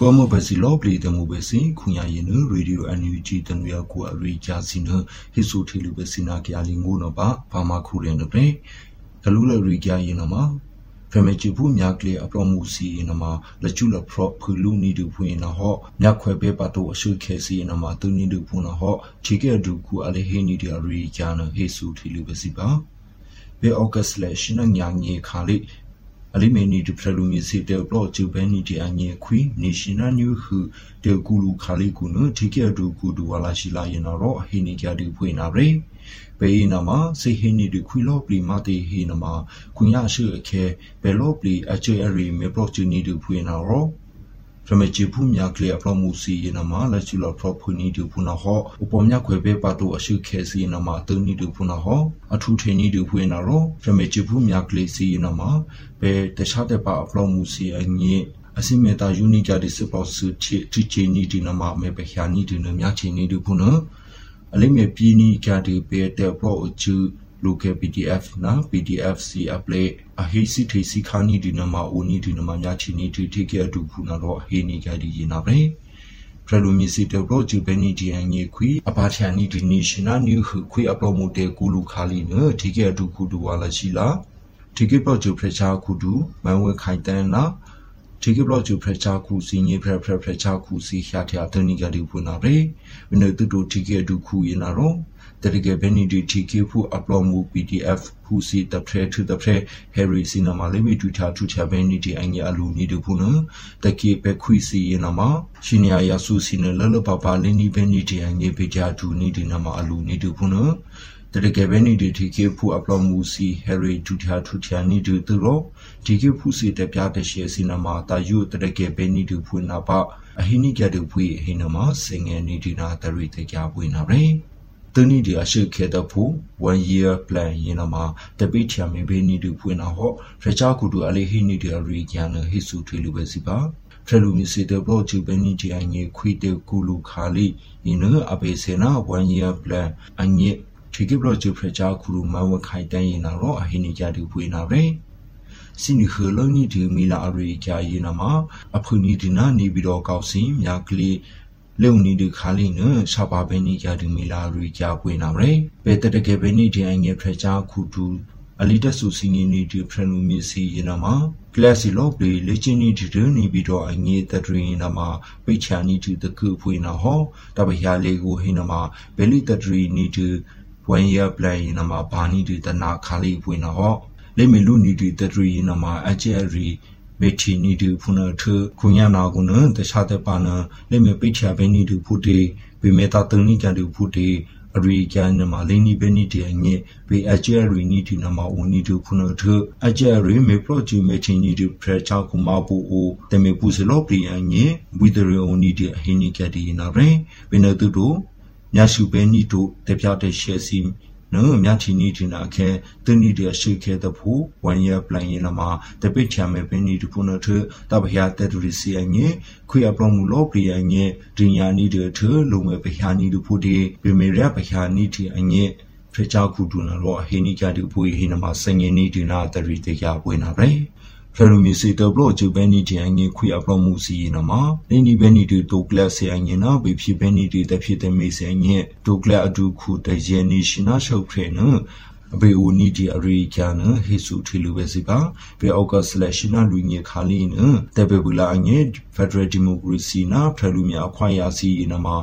ပေါ်မဘစီလောပလီတမှုပဲစင်ခုညာရင်နရေဒီယိုအန်ယူဂျီတနွေကိုအရိဂျာစီနဟိဆိုတီလူပဲစင်နာကြလီငိုးနပါဘာမခုရင်တဲ့ဂလူလရီကြရင်နမှာဖမေချဘူးမြကလေအပရမှုစီနမှာလချူလဖရဖူလူနီဒူဖွင့်နဟောမြခွဲပဲပတ်တော့အရှုခဲစီနမှာသူနီဒူဖွင့်နဟောချီကဲဒူကူအလေဟေနီဒီရီကြနဟေဆူထီလူပဲစီပါဘေအော့ဂတ်လက်ရှနညာငေခါလိ အလီမေနီဒူဖရလူမီစီတေပလော့ဂျူဘဲနီဒီအငေခွီနေရှင်နာနျူဟုတေကူလူခါလိကူနတီကဲဒူကူဒူဝလာရှိလာရင်တော့ဟီနီကြဒူဖွင့်နာရေပေနာမစေဟိနီဒီခွီလောပလီမာတီဟိနမခွညာရှိအခဲဘယ်လောပလီအချေအရီမေပလော့ချူနီဒူဖွင့်နာရော ရမချီဖူမြကလေအပလမှုစီယနမလက်ချူလပရဖူနီဒူဖုနာဟောဥပမြခွေပဲပါတော့အရှိခဲစီယနမတုန်နီဒူဖုနာဟောအထူထေနီဒူဖွင့်နာရောရမချီဖူမြကလေစီယနမဘယ်တခြားတဲ့ပါအပလမှုစီအငိအစိမေတာယူနီကြတဲ့စပေါ့စုချီချီချီနီဒီနမမေပခ ्या နီဒီနမြချီနီဒူဖုနာအလိမေပီနီကြတဲ့ပေတဲ့ပေါ့အချူ local pdf na pdf si apply a he si the si khani di na ma oni di na ma nya chi ni thi thi ke adu khu na ro he ni ga di yin na bre ဖရလူမီစီတေဘောဂျူဘနီဒီအငေခွီအပါချာနီဒီနေရှင်နာနျူခွခွီအပလိုမိုတေကူလူခါလီနဒီကေအဒူကူဒူဝါလာရှိလာဒီကေဘောဂျူဖရချာကူဒူမန်ဝဲခိုင်တန်နာဒီကဘလော့ချူဖရချာခုစီညေဖရဖရဖရချာခုစီရှာထျာတနီကဒီဖုနာရေဝိနတုတိုဒီကေဒူခုယနာရောတရကေဘနီဒီဒီကေဖူအပလော့မူ PDF ဖူစီတဖရထူတဖရဟယ်ရီစီနမလေးမီတူချာထူချာဘနီဒီအငြအလူနီဒူ ဖုနတကေပဲခွီစီယနာမရှင်ယာယာဆူစီနလလပပလင်းနီဘနီဒီအငြေပေချာထူနီဒီနမအလူနီဒူဖုနတရကေဘနီဒီဒီကေဖူအပလော့မူစီဟယ်ရီတူချာထူချာနီဒူသူရောဒီကေဖူစီတပြတဲ့ရှေစီနမတာယုတရကေဘနီဒူဖုနာပါအဟိနိကဒူဖွေဟိနမစင်ငယ်နီဒီနာတရိတကြပွေနာရေ တနီဒီအရှိခေတဖူ one year plan ယင်းမှာတပိချာမေဘေနီတူဖွင့်နာဟောရချာကူတူအလေးဟိနီဒီရီကျန်ဟိစုထွေလူပဲစီပါဖရလူမီစီတဘလော့ချူဘနီတီအငေခွီတေကူလူခါလီယင်းအဘေစေနာ one year plan အငေထိကဘလော့ချူဖရချာကူလူမဝခိုင်တန်ရင်တော့အဟိနီကြတူဖွင့်နာပဲစီနီခလနီဒီမီလာရီကြာရင်မှာအဖူနီဒီနာနေပြီးတော့ကောက်စင်မြကလေး လုံနီဒီခါလီနရှာပါဘဲနီယာဒီမီလာရီကြာပွေနာရယ်ဘေတတကေဘဲနီဒီအငယ်ဖရချာခုတူအလီတဆူစီနီနီဒီဖရနူမီစီယနာမှာကလစီလော့ပလီလေချင်းနီဒီဒနီပြီးတော့အငေးတဒရီနာမှာပိတ်ချာနီဒီတကူဖွေနာဟောတပယာလေးကိုဟိနာမှာဘဲလီတဒရီနီဒီဝမ်ယာပလန်နာမှာဘာနီဒီတနာခါလီဖွေနာဟောလေမီလူနီဒီတဒရီနာမှာအကျယ်ရီ မေချီနီဒူဖုနထခုညာနာကုနတခြားတဲ့ပါနလေမေပိချာဘဲနီဒူဖုတေဝိမေတာတန်နီကန်ဒူဖုတေအရိကန်နမလိနီဘဲနီတေငေဝေအကျယ်ရီနီဒီနမဝနီဒူဖုနထအကျယ်ရီမေပရိုဂျူမေချီနီဒူဖရချာကုမပူအိုတမေပူစလောပရီအငေဝီဒရီအိုနီဒီအဟိနီကဒီနာရေဝိနတုတိုမြရှုဘဲနီတိုတပြတဲ့ရှဲစီ နော်မြချီနီတင်နာခဲတနီတရှိခဲတဖူဝန်ရပလန်ရင်နမှာတပိချာမေပနီတဖုနထတဘယာတတူရီစီအငေခွေအပလောမူလောပရိယငေဒင်ယာနီတထလုံမေဘယာနီတဖူဒီပြမေရဘယာနီတီအငေဖရချာကူဒူနာရောဟေနီကြတူပွေဟိနမှာစငေနီဒီနာတရီတရပွေနာပဲ ဖရမီစီတဘလော့ဂျူဘဲနီတီအငေခွေအပလောမှုစီနမှာလင်းဒီဘဲနီတီတိုကလတ်စီအငေနာဘီဖြီဘဲနီတီတဖြစ်တဲ့မေစီအငေတိုကလတ်အဒူခုတယေနီရှင်နာရှုပ်ဖရနအဘေဦးနီဒီအရိကျန်ဟေစုထီလူပဲစီပါဘေအောက်ကဆလက်ရှင်နာလူငေခါလီနတဘေဘူလာအငေဖက်ဒရယ်ဒီမိုကရေစီနာဖရလူမြအခွင့်အရေးနမှာ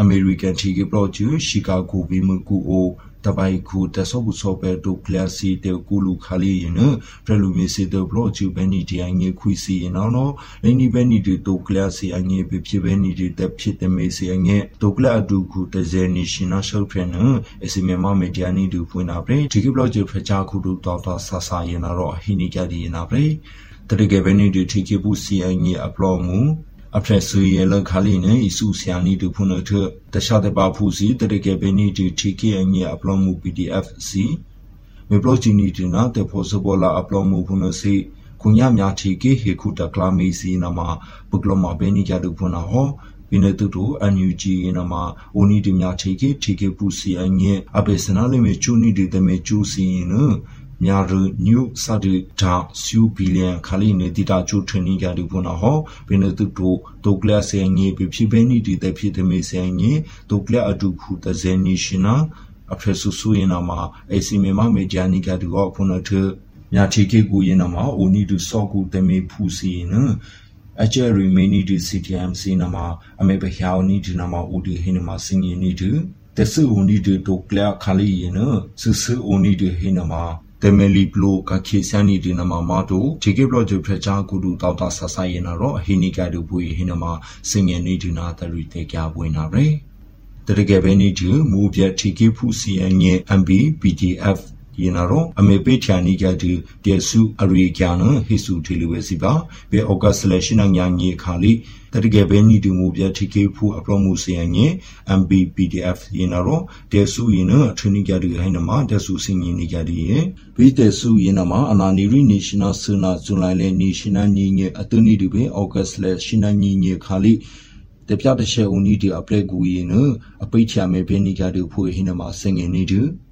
အမေရိကန်တီကပလော့ဂျူရှီကာဂိုဘီမကူအို တပိုင်ခုတဆောဘူးဆောပဲတိုကလစီတေကူလူခါလီယနဖရလူမီစီတေဘလော့ချူဘဲနီဒီအငေခွီစီယနော်နော်လိန်နီဘဲနီဒီတိုကလစီအငေပြဖြစ်ဘဲနီဒီတဖြစ်တမေစီအငေတိုကလအဒူခုတဇဲနီရှင်နာရှောက်ဖရနအစီမေမမေဒီယာနီဒူဖွင့်နာပရေဒီကဘလော့ချူဖချာခုဒူတော်တော်ဆာဆာယနာတော့ဟိနီကြဒီယနာပရေတရကေဘဲနီဒီထိကေဘူးစီအငေအပလော့မူ အဖရက်ဆူရဲလခါလီနေအစုဆရာနီတူဖုန်ထတခြားတဲ့ပါဖူစီတရကေဘနီတီတီကေအငြအပလောမှု PDF စီမေပလိုချီနီတီနာတေဖိုဆဘောလာအပလောမှုဖုန်စီခုညမြတီကေဟေခုတကလာမီစီနာမှာပုကလမဘဲနီကြတူဖုန်နာဟောပြနေတူတူအန်ယူဂျီနမှာအိုနီဒီမြတီကေတီကေပူစီအငြအပေစနာလေးမေချူနီဒီတမေချူစီန များရညုစတဲ့ဒါဆူဘီလီယံခါလီနေတီတာချိုထနီကတူဖနာဟောဘင်းတူတိုတိုကလဆယ်ငေပြဖြစ်ပဲနီတီတဲ့ဖြစ်တဲ့မေဆယ်ငေတိုကလအတူဖူတဇဲနီရှင်နာအဖရဆူဆူရင်နာမှာအစီမေမမေဂျာနီကတူဟောဖုန်ထညာချီကေကူရင်နာမှာအိုနီတူစောကူတမေဖူစီနော်အကျရီမီနီဒီ CTMC နမှာအမေဘဟျာနီဒီနမှာဦးဒီဟင်းနမှာစင်ရင်နီဒီတဆူဦးနီဒီတိုကလခါလီယနဆူဆူဦးနီဒီဟင်းနမှာ တမလီဘလိုကခေဆန်နီဒီနမှာမာတိုဂျေကေဘလော့ဂျ်ဖရချာကူဒူတောက်တာဆဆယနာရောအဟိနီကဒူဘူဟင်းနမှာစင်ရင်နီဒီနာတရီတေကြပွင့်နာရယ်တရကေဘဲနီဒီမူပြတီကေဖူစီအငဲ MB PDF ယနာရောအမေပေချာနီကတူတေဆုအရိကျနဟိစုတီလူဝဲစီပါဘေအောဂတ်စလက်ရှိနညာညေခါလီတတကယ်ပဲနီတူမူပြတီကေဖူအပရမှုစီယညေ MBPDF ယနာရောတေဆုယနထနီကတူဟိနမှာတေဆုစင်ယနီကတူယေဘီတေဆုယနမှာအနာနီရီနေရှင်နယ်ဆနာဇွန်လိုက်လေနေရှင်နယ်ညီငေအတူနီတူပဲအောဂတ်စလက်ရှိနညီငေခါလီတပြတရှေဦးနီဒီအပလက်ကူယနအပိချာမေဘေနီကတူဖွေဟိနမှာစင်ငေနီတူဝိတစုကူကိုအပလောမှုစီရင်နာမှာအပေစနာတခြားတဲ့ပါအငီစီဆပ်လောဟယ်ရီတေကလောဆောမဘဲနီတီအငီစီအစုဆရာတာနီတီ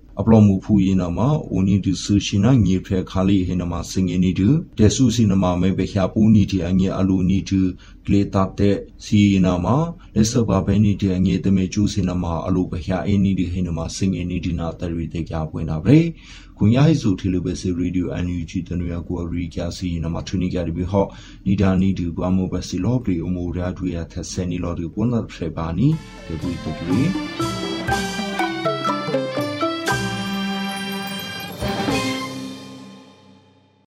အထအပလောမှုဖူရင်နာမှာဦးနီတူဆူရှိနာငေဖရခါလီဟင်နာမှာစင်ငီနီတူတေစုစီနာမှာမေဘခ ्या ပူနီတီအငီအလူနီတူကလေတပ်တဲ့စီနာမှာလက်စဘာဘဲနီတီအငီတမေကျူစီနာမှာအလူဘခ ्या အင်းနီတီဟင်နာမှာစင်ငီနီဒီနာတရီတေကြပွင့်တာပဲကွန်ရဟိဆိုထီလိုပဲစီရေဒီယိုအန်ယူဂျီတနရကိုရီကျစီနာမှာထူနီကြဒီဘဟော့နီဒါနီဒီဘာမိုဘစီလောပရီအမိုရာဒူယာသဆယ်နီလောဒီပွန်လာဖရဘာနီဒေဘူတူရီ